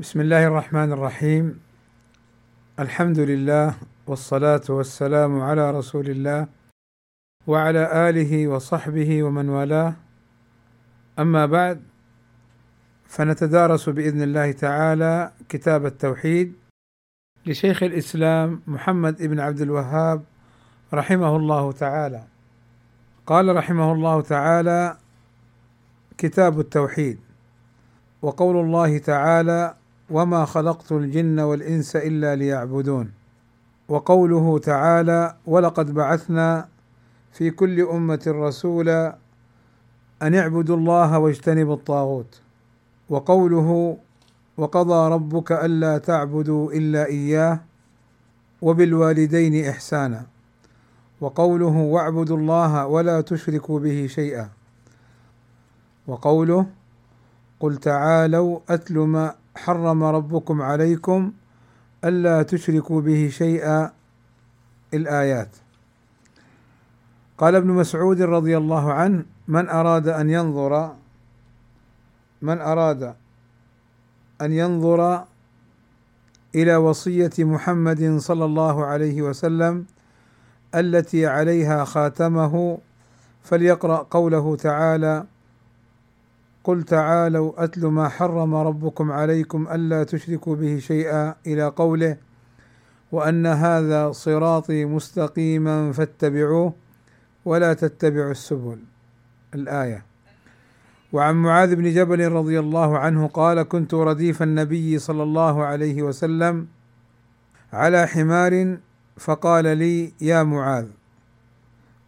بسم الله الرحمن الرحيم. الحمد لله والصلاة والسلام على رسول الله وعلى آله وصحبه ومن والاه. أما بعد فنتدارس بإذن الله تعالى كتاب التوحيد لشيخ الإسلام محمد بن عبد الوهاب رحمه الله تعالى. قال رحمه الله تعالى كتاب التوحيد. وقول الله تعالى وما خلقت الجن والانس الا ليعبدون. وقوله تعالى ولقد بعثنا في كل امه رسولا ان اعبدوا الله واجتنبوا الطاغوت. وقوله وقضى ربك الا تعبدوا الا اياه وبالوالدين احسانا. وقوله واعبدوا الله ولا تشركوا به شيئا. وقوله قل تعالوا اتل ما حرم ربكم عليكم ألا تشركوا به شيئا الآيات. قال ابن مسعود رضي الله عنه من أراد أن ينظر من أراد أن ينظر إلى وصية محمد صلى الله عليه وسلم التي عليها خاتمه فليقرأ قوله تعالى قل تعالوا أتل ما حرم ربكم عليكم ألا تشركوا به شيئا إلى قوله وأن هذا صراطي مستقيما فاتبعوه ولا تتبعوا السبل. الآية. وعن معاذ بن جبل رضي الله عنه قال كنت رديف النبي صلى الله عليه وسلم على حمار فقال لي يا معاذ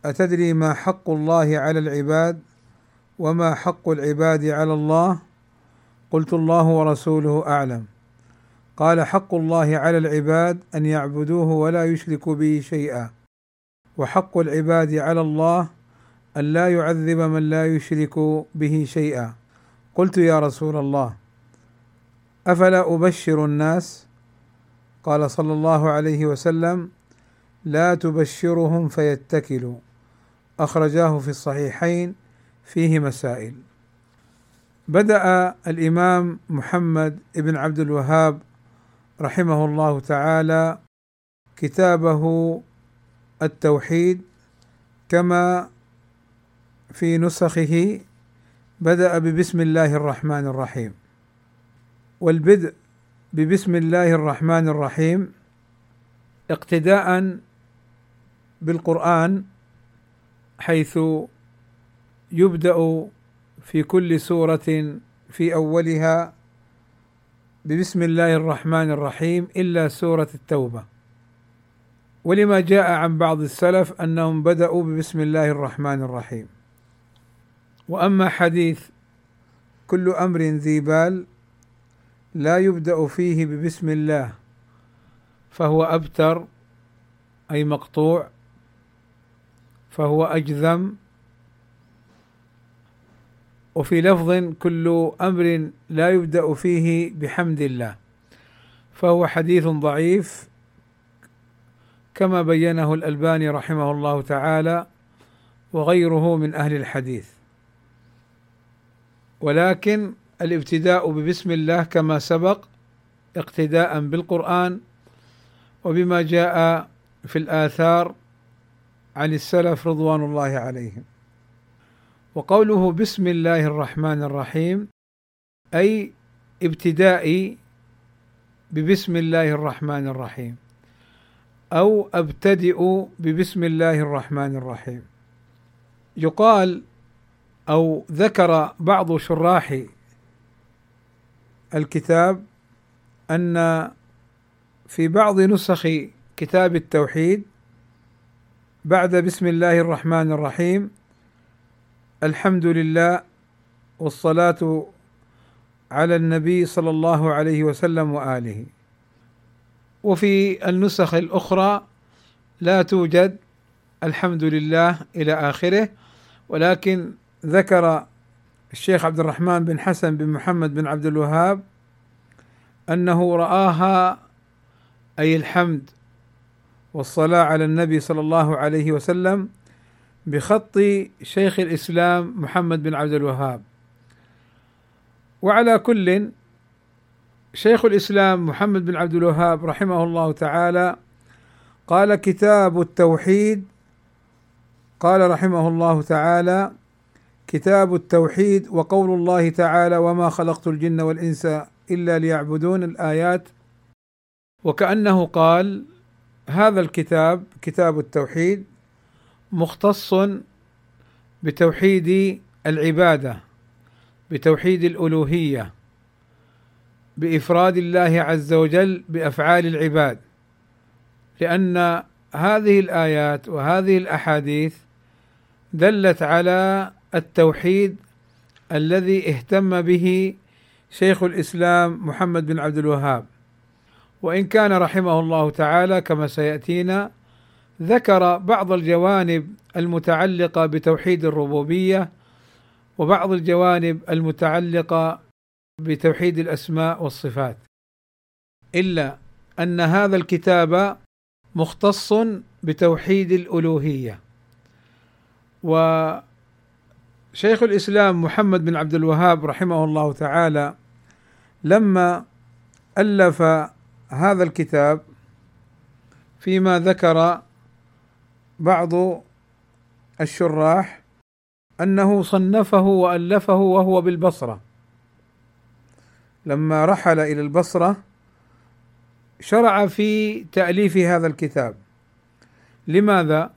أتدري ما حق الله على العباد وما حق العباد على الله؟ قلت الله ورسوله أعلم. قال حق الله على العباد أن يعبدوه ولا يشركوا به شيئا. وحق العباد على الله أن لا يعذب من لا يشرك به شيئا. قلت يا رسول الله أفلا أبشر الناس؟ قال صلى الله عليه وسلم لا تبشرهم فيتكلوا. أخرجاه في الصحيحين فيه مسائل. بدأ الإمام محمد بن عبد الوهاب رحمه الله تعالى كتابه التوحيد كما في نسخه بدأ ببسم الله الرحمن الرحيم. والبدء ببسم الله الرحمن الرحيم اقتداء بالقرآن حيث يبدأ في كل سورة في أولها ببسم الله الرحمن الرحيم إلا سورة التوبة. ولما جاء عن بعض السلف أنهم بدأوا ببسم الله الرحمن الرحيم. وأما حديث كل أمر ذي بال لا يبدأ فيه ببسم الله فهو أبتر أي مقطوع فهو أجذم وفي لفظ كل أمر لا يبدأ فيه بحمد الله فهو حديث ضعيف. كما بينه الألباني رحمه الله تعالى وغيره من أهل الحديث. ولكن الابتداء ببسم الله كما سبق اقتداء بالقرآن وبما جاء في الآثار عن السلف رضوان الله عليهم. وقوله بسم الله الرحمن الرحيم أي ابتدائي ببسم الله الرحمن الرحيم أو أبتدئ ببسم الله الرحمن الرحيم. يقال أو ذكر بعض شراح الكتاب أن في بعض نسخ كتاب التوحيد بعد بسم الله الرحمن الرحيم الحمد لله والصلاة على النبي صلى الله عليه وسلم وآله. وفي النسخ الأخرى لا توجد الحمد لله إلى آخره ولكن ذكر الشيخ عبد الرحمن بن حسن بن محمد بن عبد الوهاب أنه رآها أي الحمد والصلاة على النبي صلى الله عليه وسلم بخط شيخ الإسلام محمد بن عبد الوهاب. وعلى كل شيخ الإسلام محمد بن عبد الوهاب رحمه الله تعالى قال كتاب التوحيد قال رحمه الله تعالى كتاب التوحيد وقول الله تعالى وما خلقت الجن والإنس إلا ليعبدون الآيات. وكأنه قال هذا الكتاب كتاب التوحيد مختص بتوحيد العبادة بتوحيد الألوهية بإفراد الله عز وجل بأفعال العباد. لأن هذه الآيات وهذه الأحاديث دلت على التوحيد الذي اهتم به شيخ الإسلام محمد بن عبد الوهاب. وإن كان رحمه الله تعالى كما سيأتينا ذكر بعض الجوانب المتعلقة بتوحيد الربوبية وبعض الجوانب المتعلقة بتوحيد الأسماء والصفات. إلا أن هذا الكتاب مختص بتوحيد الألوهية. وشيخ الإسلام محمد بن عبد الوهاب رحمه الله تعالى لما ألف هذا الكتاب فيما ذكر بعض الشراح أنه صنفه وألفه وهو بالبصرة. لما رحل إلى البصرة شرع في تأليف هذا الكتاب. لماذا؟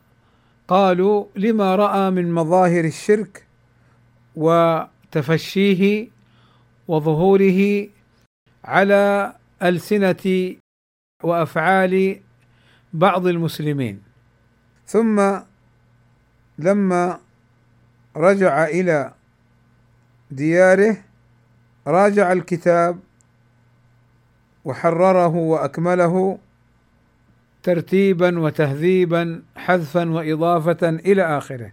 قالوا لما رأى من مظاهر الشرك وتفشيه وظهوره على ألسنة وأفعال بعض المسلمين. ثم لما رجع إلى دياره راجع الكتاب وحرره وأكمله ترتيبا وتهذيبا حذفا وإضافة إلى آخره.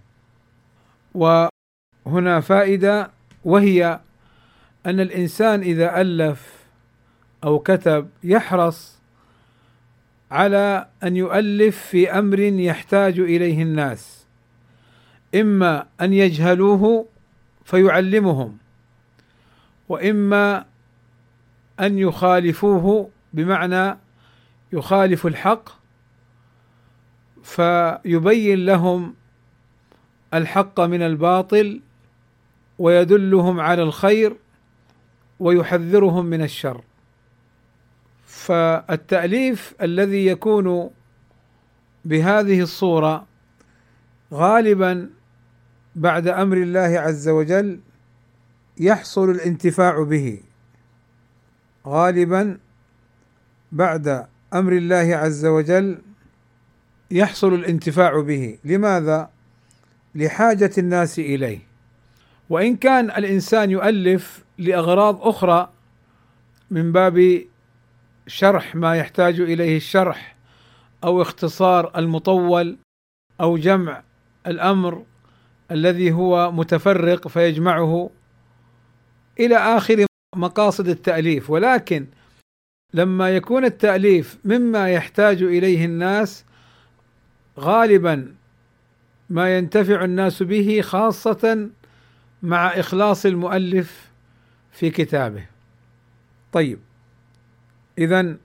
وهنا فائدة وهي أن الإنسان إذا ألف أو كتب يحرص على أن يؤلف في أمر يحتاج إليه الناس. إما أن يجهلوه فيعلمهم وإما أن يخالفوه بمعنى يخالف الحق فيبين لهم الحق من الباطل ويدلهم على الخير ويحذرهم من الشر. فالتأليف الذي يكون بهذه الصورة غالبا بعد أمر الله عز وجل يحصل الانتفاع به. غالبا بعد أمر الله عز وجل يحصل الانتفاع به. لماذا؟ لحاجة الناس إليه. وإن كان الإنسان يؤلف لأغراض أخرى من باب شرح ما يحتاج إليه الشرح أو اختصار المطول أو جمع الأمر الذي هو متفرق فيجمعه إلى آخر مقاصد التأليف. ولكن لما يكون التأليف مما يحتاج إليه الناس غالبا ما ينتفع الناس به خاصة مع إخلاص المؤلف في كتابه. طيب اذا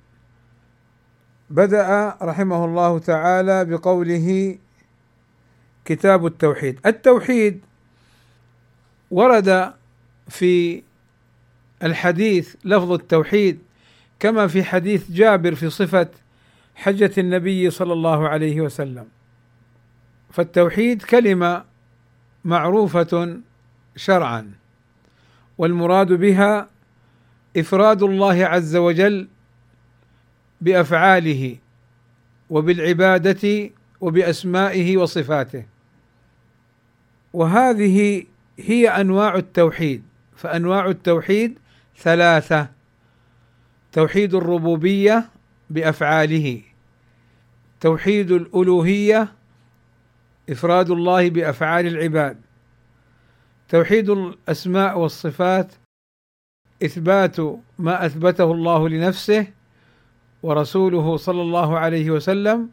بدأ رحمه الله تعالى بقوله كتاب التوحيد. التوحيد ورد في الحديث لفظ التوحيد كما في حديث جابر في صفة حجة النبي صلى الله عليه وسلم. فالتوحيد كلمة معروفة شرعا والمراد بها إفراد الله عز وجل بأفعاله وبالعبادة وبأسمائه وصفاته. وهذه هي أنواع التوحيد. فأنواع التوحيد ثلاثة. توحيد الربوبية بأفعاله. توحيد الألوهية إفراد الله بأفعال العباد. توحيد الأسماء والصفات إثبات ما أثبته الله لنفسه ورسوله صلى الله عليه وسلم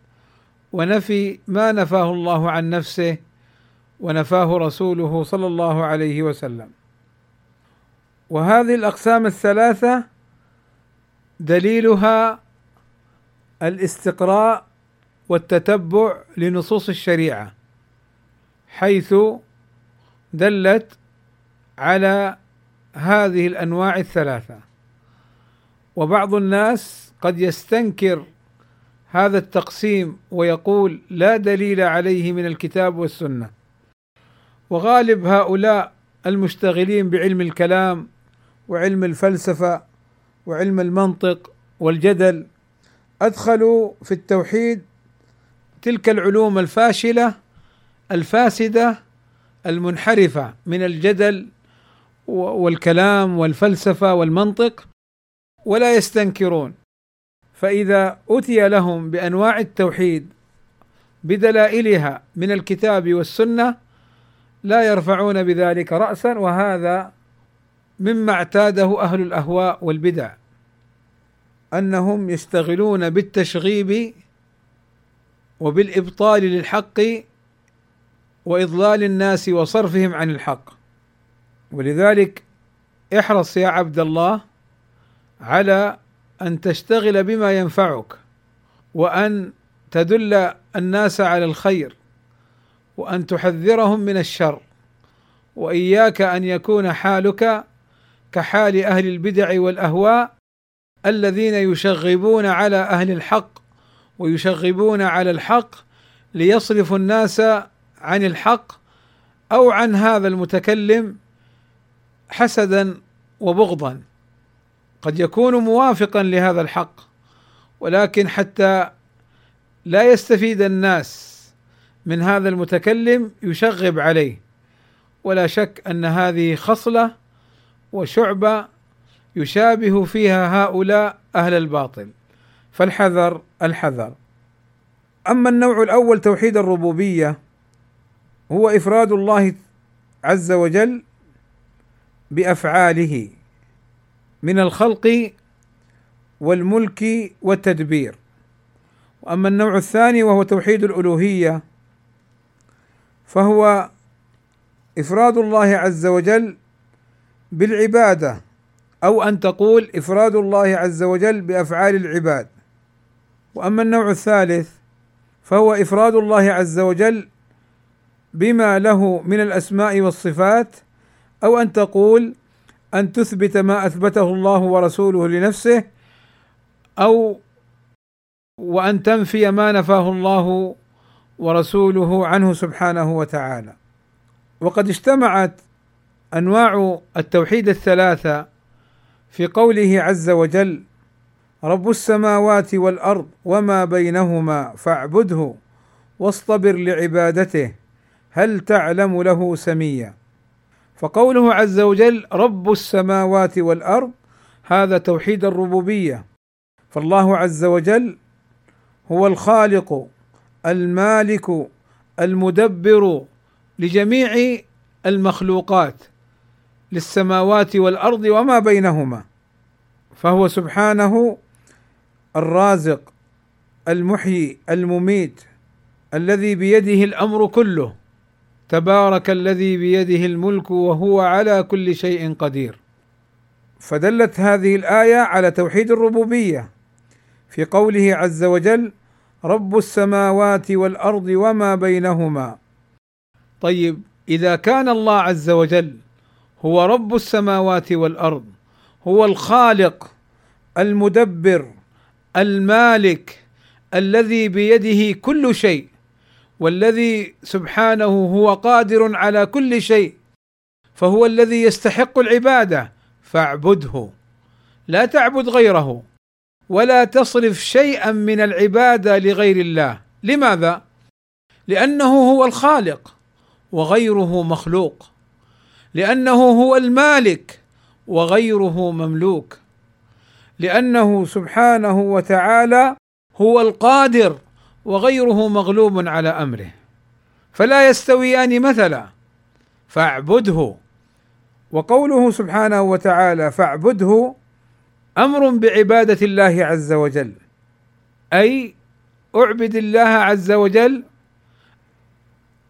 ونفي ما نفاه الله عن نفسه ونفاه رسوله صلى الله عليه وسلم. وهذه الأقسام الثلاثة دليلها الاستقراء والتتبع لنصوص الشريعة حيث دلت على هذه الأنواع الثلاثة. وبعض الناس قد يستنكر هذا التقسيم ويقول لا دليل عليه من الكتاب والسنة. وغالب هؤلاء المشتغلين بعلم الكلام وعلم الفلسفة وعلم المنطق والجدل أدخلوا في التوحيد تلك العلوم الفاشلة الفاسدة المنحرفة من الجدل والكلام والفلسفة والمنطق ولا يستنكرون. فإذا اتي لهم بأنواع التوحيد بدلائلها من الكتاب والسنة لا يرفعون بذلك راسا وهذا مما اعتاده أهل الأهواء والبدع أنهم يشتغلون بالتشغيب وبالإبطال للحق وإضلال الناس وصرفهم عن الحق. ولذلك احرص يا عبد الله على أن تشتغل بما ينفعك وأن تدل الناس على الخير وأن تحذرهم من الشر وإياك أن يكون حالك كحال أهل البدع والأهواء الذين يشغبون على أهل الحق ويشغبون على الحق ليصرفوا الناس عن الحق أو عن هذا المتكلم حسدا وبغضا. قد يكون موافقا لهذا الحق ولكن حتى لا يستفيد الناس من هذا المتكلم يشغب عليه. ولا شك أن هذه خصلة وشعبة يشابه فيها هؤلاء أهل الباطل. فالحذر الحذر. أما النوع الأول توحيد الربوبية هو إفراد الله عز وجل بأفعاله. من الخلق والملك والتدبير. وأما النوع الثاني وهو توحيد الألوهية فهو إفراد الله عز وجل بالعبادة أو أن تقول إفراد الله عز وجل بأفعال العباد. وأما النوع الثالث فهو إفراد الله عز وجل بما له من الأسماء والصفات أو أن تقول أن تثبت ما أثبته الله ورسوله لنفسه أو وأن تنفي ما نفاه الله ورسوله عنه سبحانه وتعالى. وقد اجتمعت أنواع التوحيد الثلاثة في قوله عز وجل رب السماوات والأرض وما بينهما فاعبده واصطبر لعبادته هل تعلم له سميا؟ فقوله عز وجل رب السماوات والأرض هذا توحيد الربوبية. فالله عز وجل هو الخالق المالك المدبر لجميع المخلوقات للسماوات والأرض وما بينهما. فهو سبحانه الرازق المحيي المميت الذي بيده الأمر كله. تبارك الذي بيده الملك وهو على كل شيء قدير. فدلت هذه الآية على توحيد الربوبية في قوله عز وجل رب السماوات والأرض وما بينهما طيب إذا كان الله عز وجل هو رب السماوات والأرض هو الخالق المدبر المالك الذي بيده كل شيء والذي سبحانه هو قادر على كل شيء فهو الذي يستحق العبادة فاعبده. لا تعبد غيره ولا تصرف شيئا من العبادة لغير الله. لماذا؟ لأنه هو الخالق وغيره مخلوق. لأنه هو المالك وغيره مملوك. لأنه سبحانه وتعالى هو القادر وغيره مغلوب على أمره. فلا يستويان مثلا فاعبده. وقوله سبحانه وتعالى فاعبده أمر بعبادة الله عز وجل أي أعبد الله عز وجل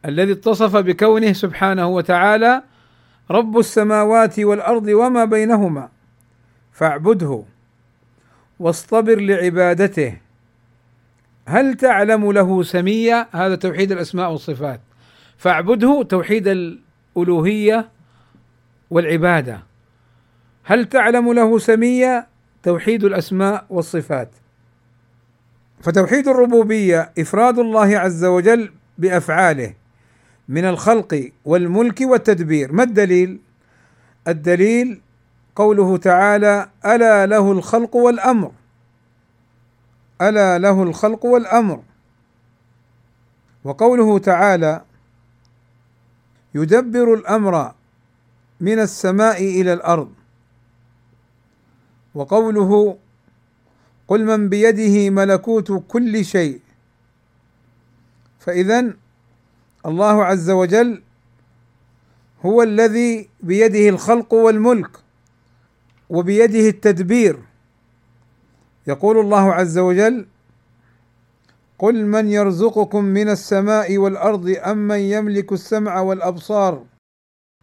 الذي اتصف بكونه سبحانه وتعالى رب السماوات والأرض وما بينهما فاعبده. واصطبر لعبادته. هل تعلم له سميا هذا توحيد الأسماء والصفات. فاعبده توحيد الألوهية والعبادة. هل تعلم له سميا توحيد الأسماء والصفات. فتوحيد الربوبية إفراد الله عز وجل بأفعاله من الخلق والملك والتدبير. ما الدليل؟ الدليل قوله تعالى ألا له الخلق والأمر. ألا له الخلق والأمر. وقوله تعالى يدبر الأمر من السماء إلى الأرض. وقوله قل من بيده ملكوت كل شيء. فاذا الله عز وجل هو الذي بيده الخلق والملك وبيده التدبير. يقول الله عز وجل قل من يرزقكم من السماء والأرض امن يملك السمع والأبصار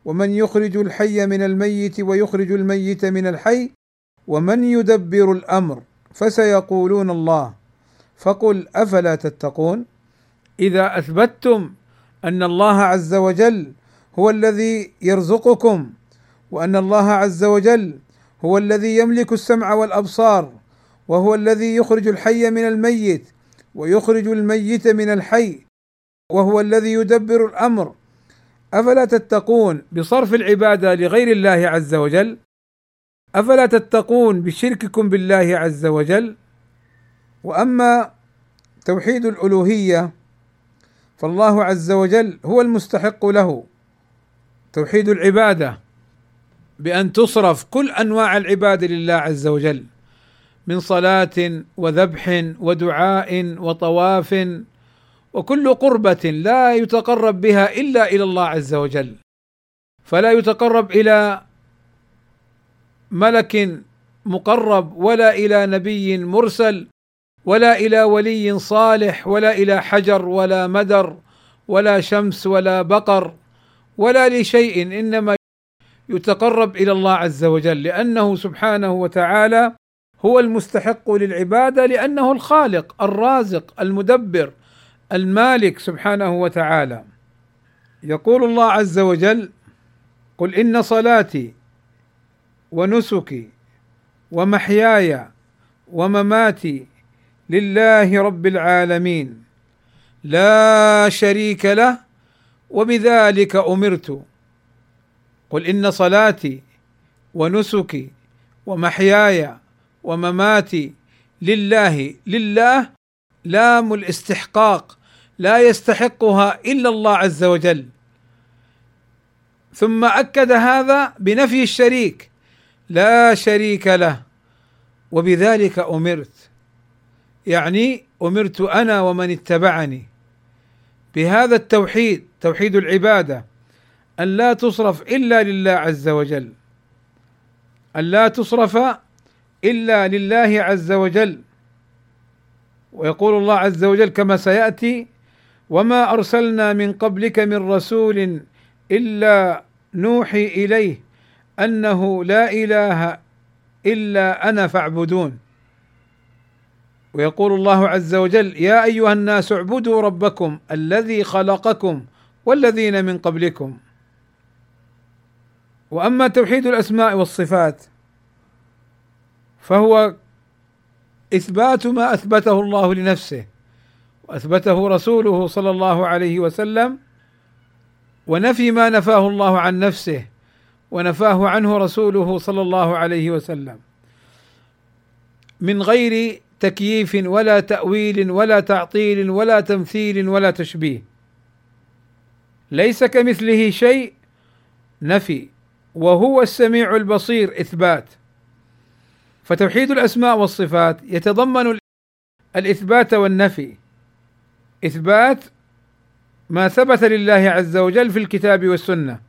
ومن يخرج الحي من الميت ويخرج الميت من الحي ومن يدبر الأمر فسيقولون الله فقل أفلا تتقون إذا أثبتتم أن الله عز وجل هو الذي يرزقكم وأن الله عز وجل هو الذي يملك السمع والأبصار وهو الذي يخرج الحي من الميت ويخرج الميت من الحي وهو الذي يدبر الأمر. أفلا تتقون بصرف العبادة لغير الله عز وجل؟ أفلا تتقون بشرككم بالله عز وجل؟ وأما توحيد الألوهية فالله عز وجل هو المستحق له. توحيد العبادة بأن تصرف كل أنواع العبادة لله عز وجل. من صلاة وذبح ودعاء وطواف وكل قربة لا يتقرب بها إلا إلى الله عز وجل. فلا يتقرب إلى ملك مقرب ولا إلى نبي مرسل ولا إلى ولي صالح ولا إلى حجر ولا مدر ولا شمس ولا بقر ولا لشيء إنما يتقرب إلى الله عز وجل لأنه سبحانه وتعالى هو المستحق للعبادة لأنه الخالق الرازق المدبر المالك سبحانه وتعالى. يقول الله عز وجل قل إن صلاتي ونسكي ومحياي ومماتي لله رب العالمين. لا شريك له وبذلك أمرت. قل إن صلاتي ونسكي ومحياي ومماتي لله لله لام الاستحقاق لا يستحقها إلا الله عز وجل. ثم أكد هذا بنفي الشريك لا شريك له وبذلك أمرت. يعني أمرت أنا ومن اتبعني. بهذا التوحيد توحيد العبادة أن لا تصرف إلا لله عز وجل. أن لا تصرف إلا لله عز وجل. ويقول الله عز وجل كما سيأتي وما أرسلنا من قبلك من رسول إلا نوحي إليه أنه لا إله إلا أنا فاعبدون. ويقول الله عز وجل يا أيها الناس اعبدوا ربكم الذي خلقكم والذين من قبلكم. وأما توحيد الأسماء والصفات فهو إثبات ما أثبته الله لنفسه وأثبته رسوله صلى الله عليه وسلم ونفي ما نفاه الله عن نفسه ونفاه عنه رسوله صلى الله عليه وسلم. من غير تكييف ولا تأويل ولا تعطيل ولا تمثيل ولا تشبيه. ليس كمثله شيء نفي وهو السميع البصير إثبات. فتوحيد الأسماء والصفات يتضمن الإثبات والنفي. إثبات ما ثبت لله عز وجل في الكتاب والسنة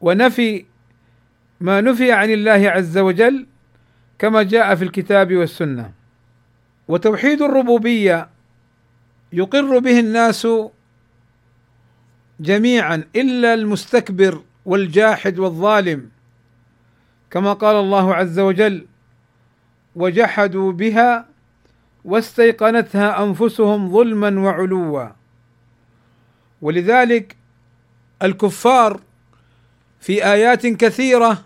ونفي ما نفي عن الله عز وجل كما جاء في الكتاب والسنة. وتوحيد الربوبية يقر به الناس جميعا إلا المستكبر والجاحد والظالم كما قال الله عز وجل وجحدوا بها واستيقنتها أنفسهم ظلما وعلوا. ولذلك الكفار في آيات كثيرة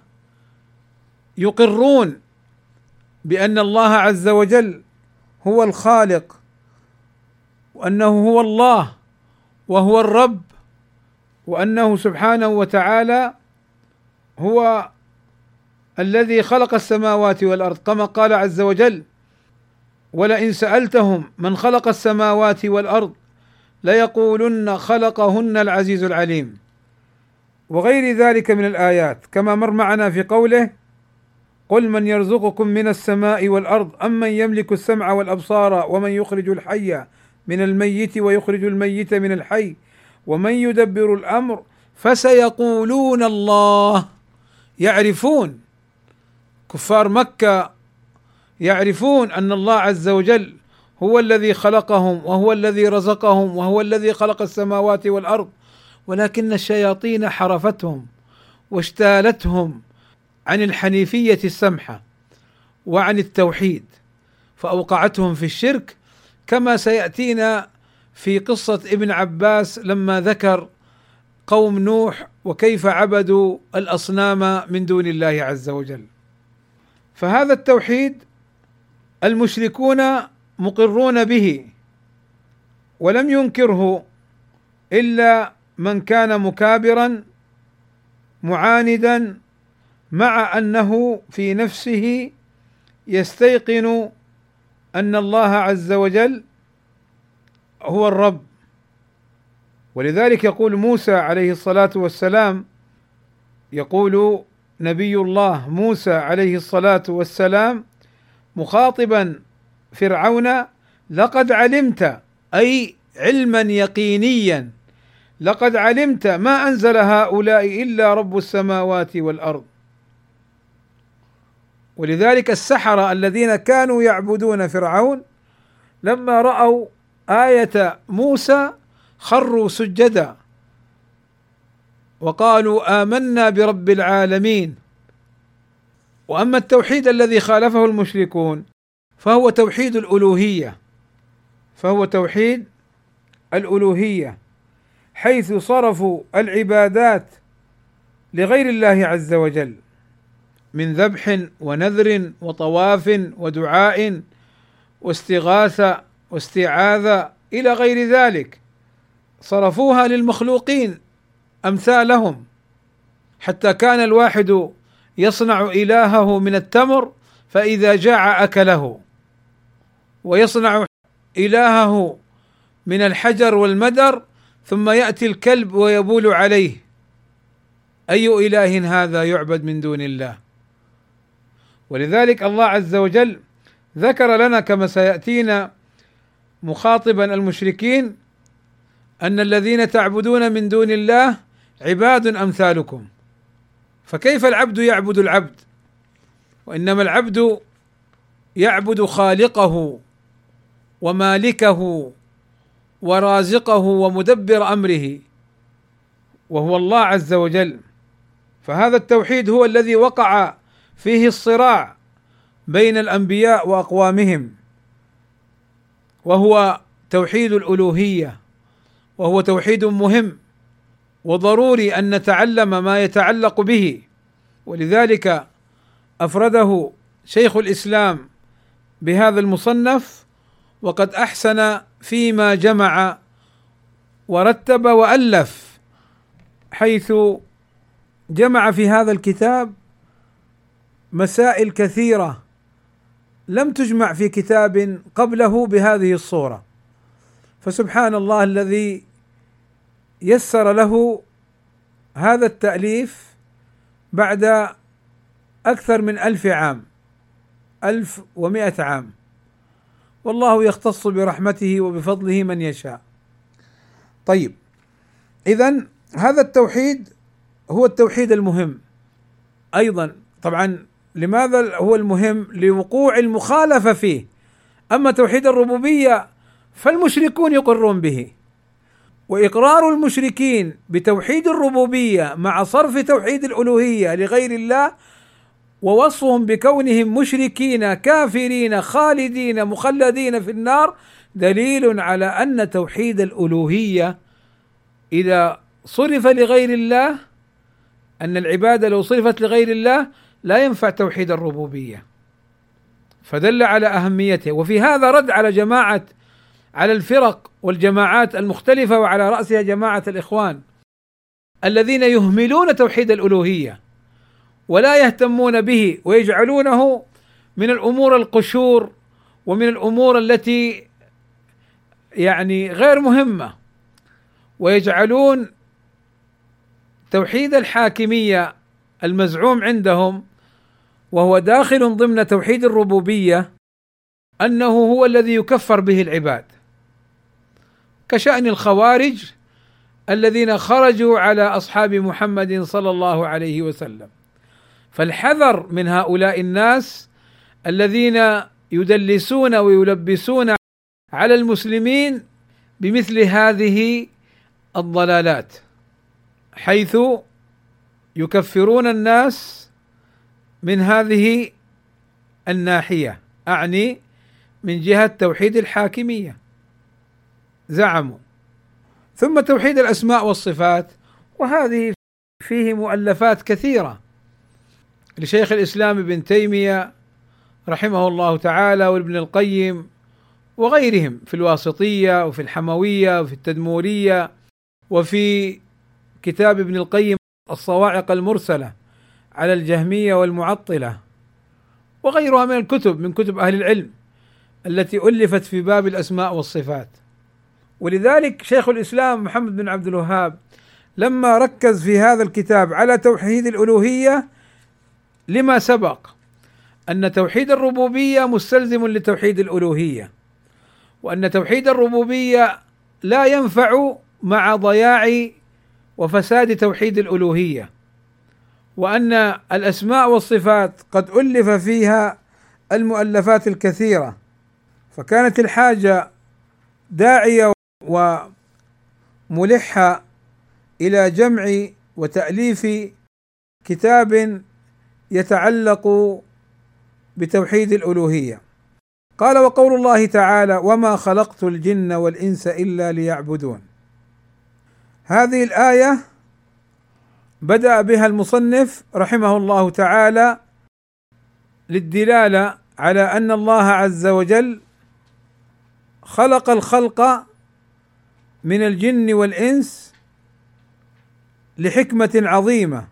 يقرون بأن الله عز وجل هو الخالق وأنه هو الله وهو الرب وأنه سبحانه وتعالى هو الذي خلق السماوات والأرض كما قال عز وجل ولئن سألتهم من خلق السماوات والأرض ليقولن خلقهن العزيز العليم. وغير ذلك من الآيات كما مر معنا في قوله قل من يرزقكم من السماء والأرض امن يملك السمع والأبصار ومن يخرج الحي من الميت ويخرج الميت من الحي ومن يدبر الأمر فسيقولون الله. يعرفون كفار مكة يعرفون أن الله عز وجل هو الذي خلقهم وهو الذي رزقهم وهو الذي خلق السماوات والأرض ولكن الشياطين حرفتهم واجتالتهم عن الحنيفية السمحة وعن التوحيد فأوقعتهم في الشرك كما سيأتينا في قصة ابن عباس لما ذكر قوم نوح وكيف عبدوا الأصنام من دون الله عز وجل. فهذا التوحيد المشركون مقرون به ولم ينكره إلا من كان مكابرا معاندا مع أنه في نفسه يستيقن أن الله عز وجل هو الرب. ولذلك يقول موسى عليه الصلاة والسلام يقول نبي الله موسى عليه الصلاة والسلام مخاطبا فرعون لقد علمت أي علما يقينيا لقد علمت ما أنزل هؤلاء إلا رب السماوات والأرض ولذلك السحرة الذين كانوا يعبدون فرعون لما رأوا آية موسى خروا سجدا. وقالوا آمنا برب العالمين. وأما التوحيد الذي خالفه المشركون فهو توحيد الألوهية. فهو توحيد الألوهية حيث صرفوا العبادات لغير الله عز وجل من ذبح ونذر وطواف ودعاء واستغاثه واستعاذة إلى غير ذلك. صرفوها للمخلوقين أمثالهم. حتى كان الواحد يصنع إلهه من التمر فإذا جاع أكله. ويصنع إلهه من الحجر والمدر ثم يأتي الكلب ويبول عليه. أي إله هذا يعبد من دون الله؟ ولذلك الله عز وجل ذكر لنا كما سيأتينا مخاطبا المشركين أن الذين تعبدون من دون الله عباد أمثالكم. فكيف العبد يعبد العبد؟ وإنما العبد يعبد خالقه ومالكه ورازقه ومدبر أمره وهو الله عز وجل. فهذا التوحيد هو الذي وقع فيه الصراع بين الأنبياء وأقوامهم. وهو توحيد الألوهية وهو توحيد مهم. وضروري أن نتعلم ما يتعلق به. ولذلك أفرده شيخ الإسلام بهذا المصنف وقد أحسن فيما جمع ورتب وألف حيث جمع في هذا الكتاب مسائل كثيرة لم تجمع في كتاب قبله بهذه الصورة. فسبحان الله الذي يسر له هذا التأليف بعد أكثر من ألف عام ألف ومائة عام. والله يختص برحمته وبفضله من يشاء. طيب إذا هذا التوحيد هو التوحيد المهم. أيضا طبعا لماذا هو المهم؟ لوقوع المخالفة فيه. أما توحيد الربوبية فالمشركون يقرون به. وإقرار المشركين بتوحيد الربوبية مع صرف توحيد الألوهية لغير الله ووصفهم بكونهم مشركين كافرين خالدين مخلدين في النار دليل على أن توحيد الألوهية إذا صرف لغير الله أن العبادة لو صرفت لغير الله لا ينفع توحيد الربوبية. فدل على اهميته وفي هذا رد على جماعة على الفرق والجماعات المختلفة وعلى رأسها جماعة الإخوان الذين يهملون توحيد الألوهية ولا يهتمون به ويجعلونه من الأمور القشور ومن الأمور التي يعني غير مهمة ويجعلون توحيد الحاكمية المزعوم عندهم وهو داخل ضمن توحيد الربوبية أنه هو الذي يكفر به العباد. كشأن الخوارج الذين خرجوا على أصحاب محمد صلى الله عليه وسلم. فالحذر من هؤلاء الناس الذين يدلسون ويلبسون على المسلمين بمثل هذه الضلالات حيث يكفرون الناس من هذه الناحية. أعني من جهة توحيد الحاكمية. زعموا. ثم توحيد الأسماء والصفات وهذه فيه مؤلفات كثيرة. لشيخ الإسلام ابن تيمية رحمه الله تعالى وابن القيم وغيرهم في الواسطية وفي الحموية وفي التدمورية وفي كتاب ابن القيم الصواعق المرسلة على الجهمية والمعطلة وغيرها من الكتب من كتب أهل العلم التي ألفت في باب الأسماء والصفات. ولذلك شيخ الإسلام محمد بن عبد الوهاب لما ركز في هذا الكتاب على توحيد الألوهية لما سبق أن توحيد الربوبية مستلزم لتوحيد الألوهية وأن توحيد الربوبية لا ينفع مع ضياع وفساد توحيد الألوهية وأن الأسماء والصفات قد ألف فيها المؤلفات الكثيرة فكانت الحاجة داعية وملحه إلى جمع وتأليف كتاب يتعلق بتوحيد الألوهية. قال وقول الله تعالى وما خلقت الجن والإنس إلا ليعبدون هذه الآية بدأ بها المصنف رحمه الله تعالى للدلالة على أن الله عز وجل خلق الخلق من الجن والإنس لحكمة عظيمة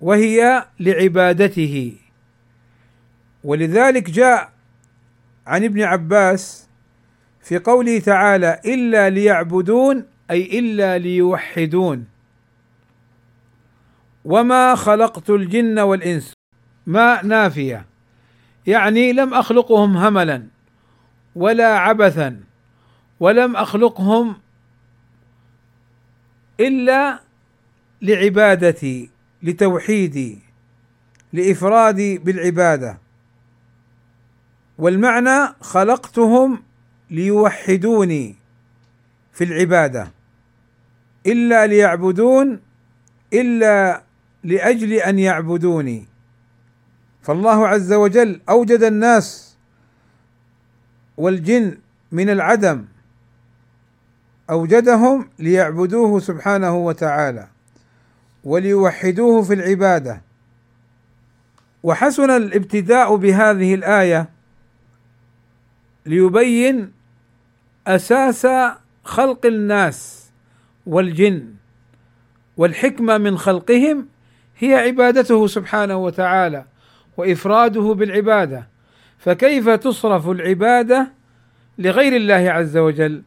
وهي لعبادته. ولذلك جاء عن ابن عباس في قوله تعالى إلا ليعبدون أي إلا ليوحدون. وما خلقت الجن والإنس ما نافية يعني لم أخلقهم هملا ولا عبثا. ولم أخلقهم إلا لعبادتي لتوحيدي لإفرادي بالعبادة. والمعنى خلقتهم ليوحدوني في العبادة إلا ليعبدون إلا لأجل أن يعبدوني. فالله عز وجل أوجد الناس والجن من العدم أوجدهم ليعبدوه سبحانه وتعالى وليوحدوه في العبادة. وحسن الابتداء بهذه الآية ليبين أساس خلق الناس والجن والحكمة من خلقهم هي عبادته سبحانه وتعالى وإفراده بالعبادة. فكيف تصرف العبادة لغير الله عز وجل؟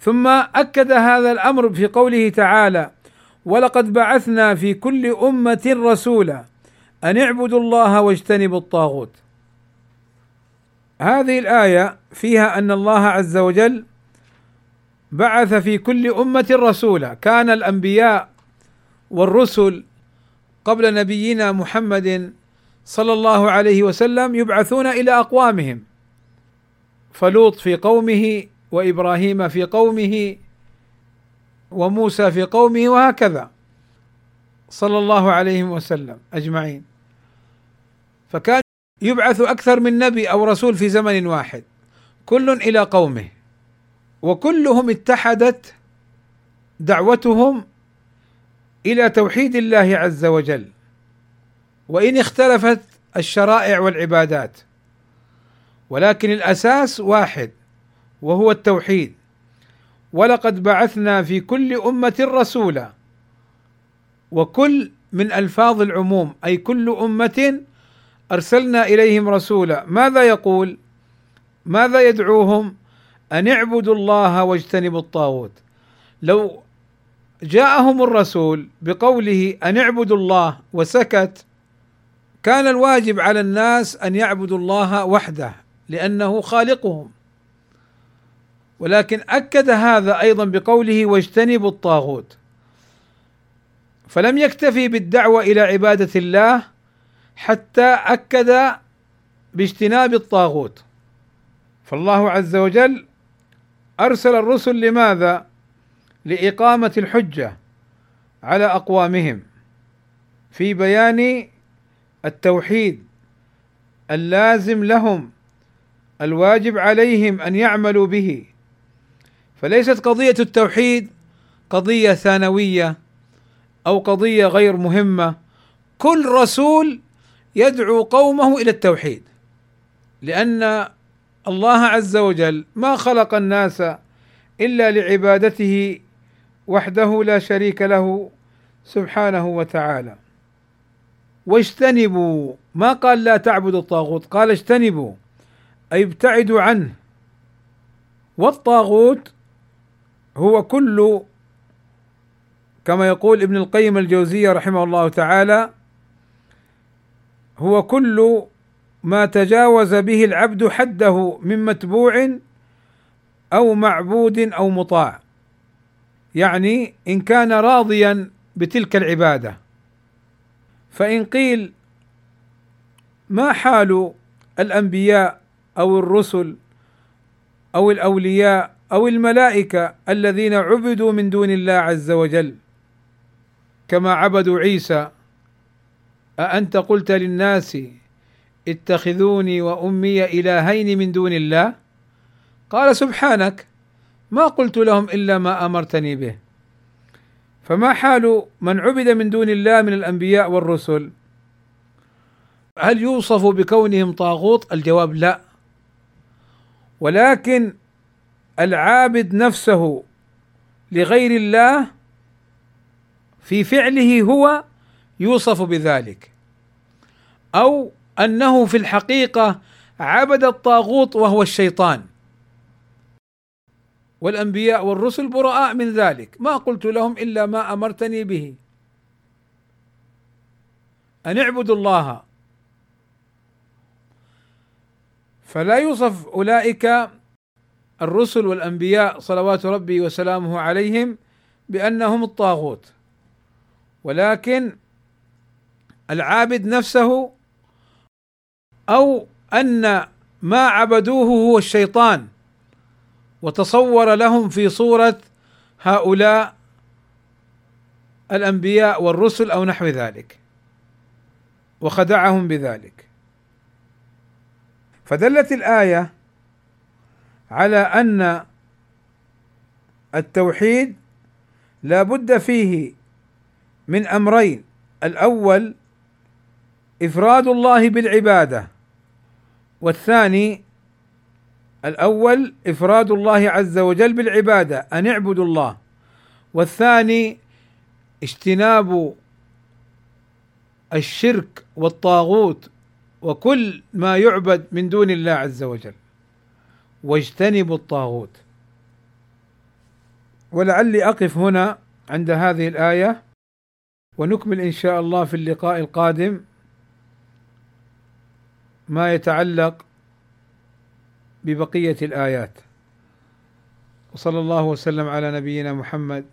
ثم أكد هذا الأمر في قوله تعالى ولقد بعثنا في كل أمة رسولا أن اعبدوا الله واجتنبوا الطاغوت هذه الآية فيها أن الله عز وجل بعث في كل أمة رسولا. كان الأنبياء والرسل قبل نبينا محمد صلى الله عليه وسلم يبعثون إلى أقوامهم. فلوط في قومه وإبراهيم في قومه وموسى في قومه وهكذا. صلى الله عليه وسلم أجمعين. فكان يبعث أكثر من نبي أو رسول في زمن واحد. كل إلى قومه. وكلهم اتحدت دعوتهم إلى توحيد الله عز وجل. وإن اختلفت الشرائع والعبادات. ولكن الأساس واحد. وهو التوحيد. ولقد بعثنا في كل أمة رسولا. وكل من ألفاظ العموم أي كل أمة أرسلنا إليهم رسولا. ماذا يقول؟ ماذا يدعوهم؟ أن اعبدوا الله واجتنبوا الطاغوت. لو جاءهم الرسول بقوله أن اعبدوا الله وسكت كان الواجب على الناس أن يعبدوا الله وحده لأنه خالقهم. ولكن أكد هذا أيضا بقوله واجتنبوا الطاغوت. فلم يكتفي بالدعوة إلى عبادة الله حتى أكد باجتناب الطاغوت. فالله عز وجل أرسل الرسل لماذا؟ لإقامة الحجة على أقوامهم في بيان التوحيد اللازم لهم الواجب عليهم أن يعملوا به. فليست قضية التوحيد قضية ثانوية أو قضية غير مهمة. كل رسول يدعو قومه إلى التوحيد لأن الله عز وجل ما خلق الناس إلا لعبادته وحده لا شريك له سبحانه وتعالى. واجتنبوا ما قال لا تعبدوا الطاغوت؟ قال اجتنبوا أي ابتعدوا عنه. والطاغوت هو كل كما يقول ابن القيم الجوزية رحمه الله تعالى هو كل ما تجاوز به العبد حده من متبوع أو معبود أو مطاع. يعني إن كان راضيا بتلك العبادة. فإن قيل ما حال الأنبياء أو الرسل أو الأولياء أو الملائكة الذين عبدوا من دون الله عز وجل كما عبدوا عيسى أأنت قلت للناس اتخذوني وأمي إلهين من دون الله؟ قال سبحانك ما قلت لهم إلا ما أمرتني به. فما حال من عبد من دون الله من الأنبياء والرسل؟ هل يوصف بكونهم طاغوت؟ الجواب لا. ولكن العابد نفسه لغير الله في فعله هو يوصف بذلك. أو أنه في الحقيقة عبد الطاغوت وهو الشيطان. والأنبياء والرسل براء من ذلك. ما قلت لهم إلا ما أمرتني به. أن اعبدوا الله. فلا يوصف أولئك الرسل والأنبياء صلوات ربي وسلامه عليهم بأنهم الطاغوت. ولكن العابد نفسه أو أن ما عبدوه هو الشيطان وتصور لهم في صورة هؤلاء الأنبياء والرسل أو نحو ذلك وخدعهم بذلك. فدلت الآية على أن التوحيد لا بد فيه من أمرين. الأول إفراد الله بالعبادة والثاني الأول إفراد الله عز وجل بالعبادة أن اعبدوا الله والثاني اجتناب الشرك والطاغوت وكل ما يعبد من دون الله عز وجل. واجتنبوا الطاغوت. ولعلي أقف هنا عند هذه الآية ونكمل إن شاء الله في اللقاء القادم ما يتعلق ببقية الآيات. وصلى الله وسلم على نبينا محمد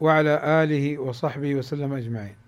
وعلى آله وصحبه وسلم أجمعين.